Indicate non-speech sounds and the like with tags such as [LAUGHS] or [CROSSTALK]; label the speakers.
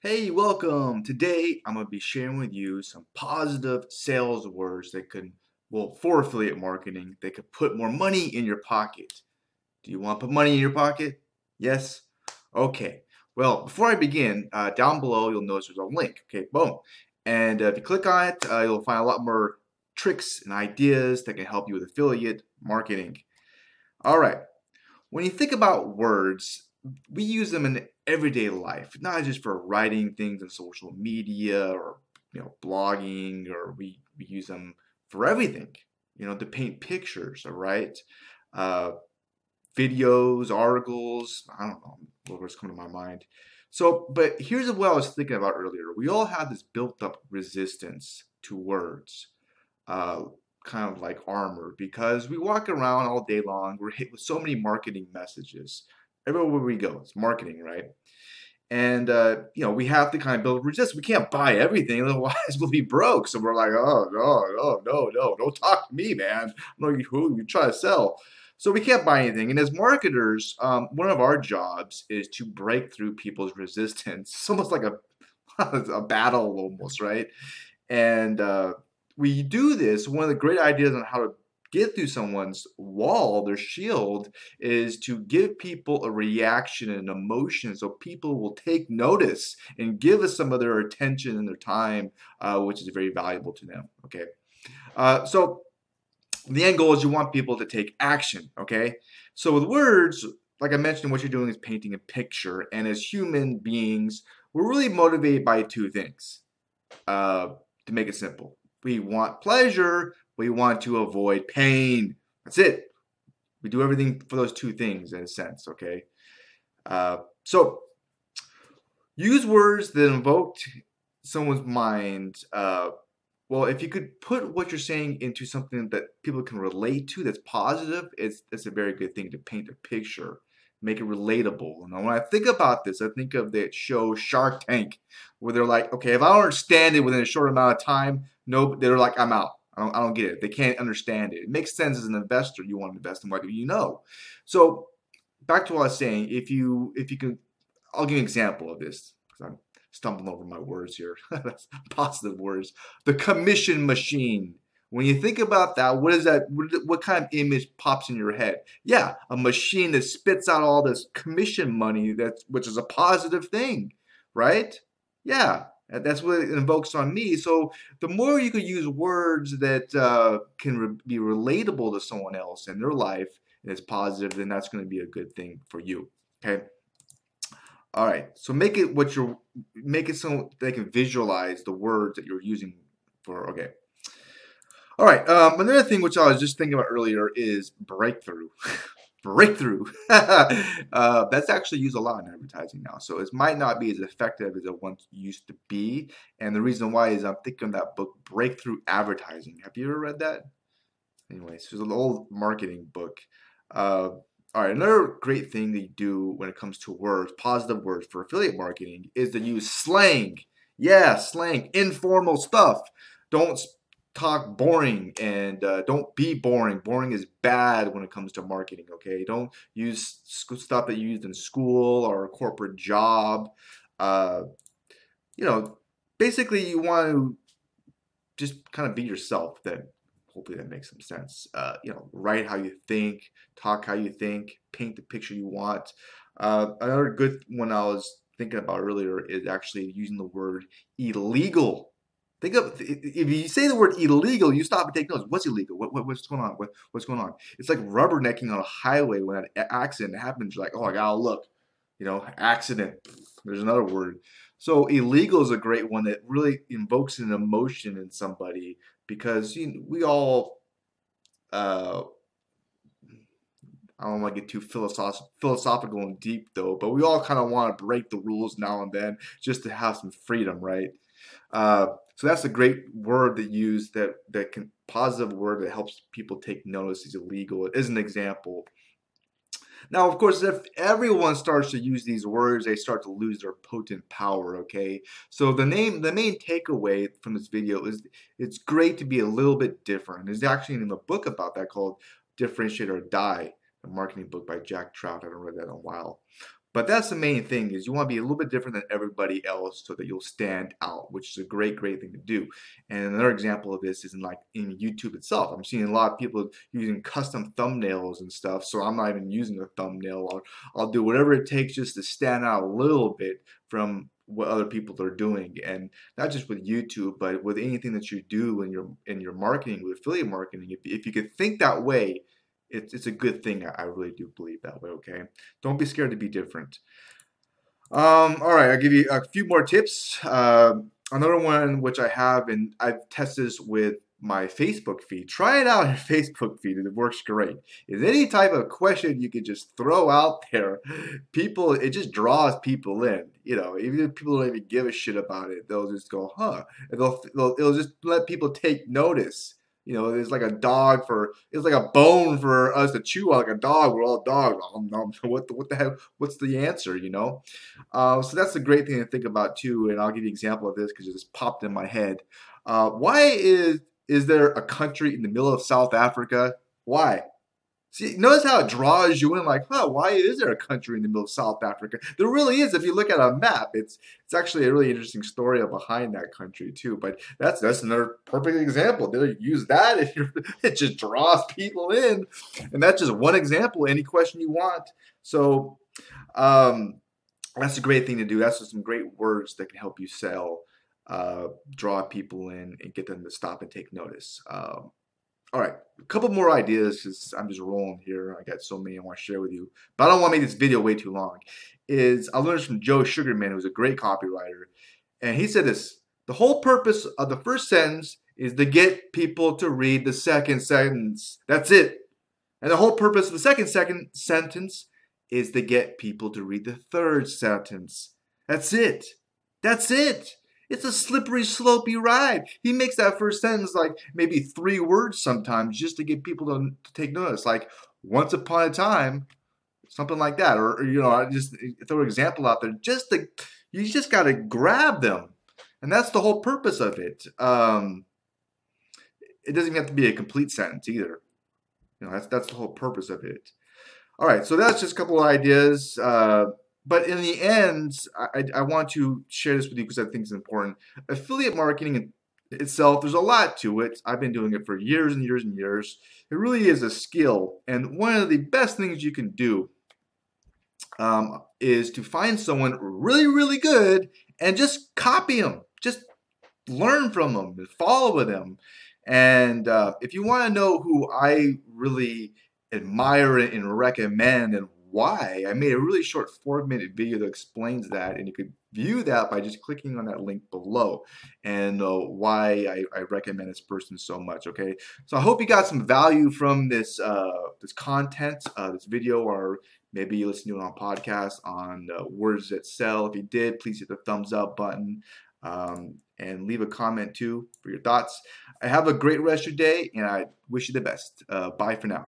Speaker 1: Hey, welcome. Today I'm going to be sharing with you some positive sales words that can, well, for affiliate marketing, they could put more money in your pocket. Do you want to put money in your pocket? Yes? Okay. Well, before I begin, uh, down below you'll notice there's a link. Okay, boom. And uh, if you click on it, uh, you'll find a lot more tricks and ideas that can help you with affiliate marketing. All right. When you think about words, we use them in everyday life, not just for writing things on social media or you know blogging, or we, we use them for everything. You know, to paint pictures, all right? Uh, videos, articles, I don't know, whatever's coming to my mind. So, but here's what I was thinking about earlier. We all have this built up resistance to words, uh, kind of like armor, because we walk around all day long. We're hit with so many marketing messages everywhere we go. It's marketing, right? And uh, you know, we have to kind of build resistance. We can't buy everything, [LAUGHS] otherwise we'll be broke. So we're like, oh no, no, no, no, don't talk to me, man. No, you who you try to sell. So we can't buy anything. And as marketers, um, one of our jobs is to break through people's resistance. [LAUGHS] It's almost like a [LAUGHS] a battle, almost, right? And uh, we do this. One of the great ideas on how to get through someone's wall, their shield, is to give people a reaction and emotion so people will take notice and give us some of their attention and their time, uh, which is very valuable to them. Okay. Uh, so the end goal is you want people to take action. Okay. So with words, like I mentioned, what you're doing is painting a picture. And as human beings, we're really motivated by two things. Uh, to make it simple, we want pleasure, we want to avoid pain. That's it. We do everything for those two things in a sense, okay? Uh, so, use words that invoked someone's mind. Uh, well, if you could put what you're saying into something that people can relate to that's positive, it's, it's a very good thing to paint a picture, make it relatable. And when I think about this, I think of the show Shark Tank, where they're like, okay, if I don't understand it within a short amount of time, no, they're like, I'm out. I don't, I don't get it. They can't understand it. It makes sense as an investor. You want to invest in what you know. So back to what I was saying. If you if you can, I'll give you an example of this because I'm stumbling over my words here. [LAUGHS] Positive words. The commission machine. When you think about that, what is that? What, what kind of image pops in your head? Yeah, a machine that spits out all this commission money. That's which is a positive thing, right? Yeah, that's what it invokes on me. So the more you could use words that uh, can re- be relatable to someone else in their life and it's positive, then that's going to be a good thing for you. Okay. All right. So make it what you're make it so they can visualize the words that you're using for. Okay. All right. Um, another thing which I was just thinking about earlier is breakthrough. [LAUGHS] breakthrough. [LAUGHS] uh, that's actually used a lot in advertising now. So it might not be as effective as it once used to be. And the reason why is I'm thinking that book, Breakthrough Advertising. Have you ever read that? Anyways, it's an old marketing book. Uh, all right, another great thing that you do when it comes to words, positive words for affiliate marketing, is to use slang. Yeah, slang, informal stuff. Don't talk boring and uh, don't be boring. Boring is bad when it comes to marketing, okay? Don't use stuff that you used in school or a corporate job. Uh, you know, basically, you want to just kind of be yourself. Then hopefully that makes some sense. Uh, you know, write how you think, talk how you think, paint the picture you want. Uh, another good one I was thinking about earlier is actually using the word illegal Think of if you say the word illegal, you stop and take notes. What's illegal? What, what, what's going on? What, what's going on? It's like rubbernecking on a highway when an accident happens. You're like, oh, I gotta look. You know, accident. There's another word. So illegal is a great one that really invokes an emotion in somebody because you know, we all. Uh, I don't want to get too philosoph- philosophical and deep though, but we all kind of want to break the rules now and then just to have some freedom, right? Uh, so that's a great word that use that that can positive word that helps people take notice is illegal. It is an example. Now, of course, if everyone starts to use these words, they start to lose their potent power, okay? So the name the main takeaway from this video is it's great to be a little bit different. There's actually in a book about that called Differentiate or Die, a marketing book by Jack Trout. I haven't read that in a while. But that's the main thing is you want to be a little bit different than everybody else so that you'll stand out, which is a great, great thing to do. And another example of this is in like in YouTube itself. I'm seeing a lot of people using custom thumbnails and stuff, so I'm not even using a thumbnail. I'll, I'll do whatever it takes just to stand out a little bit from what other people are doing and not just with YouTube but with anything that you do in your in your marketing with affiliate marketing if, if you could think that way it's, it's a good thing I really do believe that way okay don't be scared to be different um, all right I'll give you a few more tips uh, another one which I have and I've tested this with my Facebook feed. Try it out on your [LAUGHS] Facebook feed. It works great. Is any type of question you can just throw out [LAUGHS] there, people, it just draws people in. You know, even if people don't even give a shit about it, they'll just go, huh? And they'll, they'll it'll just let people take notice. You know, it's like a dog for it's like a bone for us to chew on, like a dog. We're all dogs. [LAUGHS] What the, what the heck? What's the answer? You know, uh, so that's a great thing to think about too. And I'll give you an example of this because it just popped in my head. Uh, why is is there a country in the middle of South Africa? Why? See, notice how it draws you in, like, huh, why is there a country in the middle of South Africa? There really is. If you look at a map, it's it's actually a really interesting story behind that country too. But that's that's another perfect example. They'll use that if you're [LAUGHS] it just draws people in, and that's just one example. Any question you want. So um, that's a great thing to do. That's just some great words that can help you sell uh, draw people in and get them to stop and take notice. Um, all right, a couple more ideas because I'm just rolling here. I got so many I want to share with you, but I don't want to make this video way too long. Is I learned from Joe Sugarman, who's a great copywriter, and he said this: the whole purpose of the first sentence is to get people to read the second sentence. That's it. And the whole purpose of the second second sentence is to get people to read the third sentence. That's it. That's it. It's a slippery, slopey ride. He makes that first sentence like maybe three words sometimes just to get people to, to take notice. Like once upon a time, something like that. Or, or you know, I just throw an example out there. Just to, you just got to grab them. And that's the whole purpose of it. Um, it doesn't have to be a complete sentence either. You know, that's that's the whole purpose of it. All right, so that's just a couple of ideas. Uh, but in the end, I, I want to share this with you because I think it's important. Affiliate marketing itself, there's a lot to it. I've been doing it for years and years and years. It really is a skill. And one of the best things you can do um, is to find someone really, really good and just copy them. Just learn from them follow with them. And uh, if you want to know who I really admire and recommend and why. I made a really short four minute video that explains that, and you could view that by just clicking on that link below and uh, why I, I, recommend this person so much. Okay, so I hope you got some value from this uh, this content, uh, this video, or maybe you listen to it on podcast on uh, Words That Sell. If you did, please hit the thumbs up button. Um, and leave a comment too for your thoughts. I have a great rest of your day, and I wish you the best. Uh, bye for now.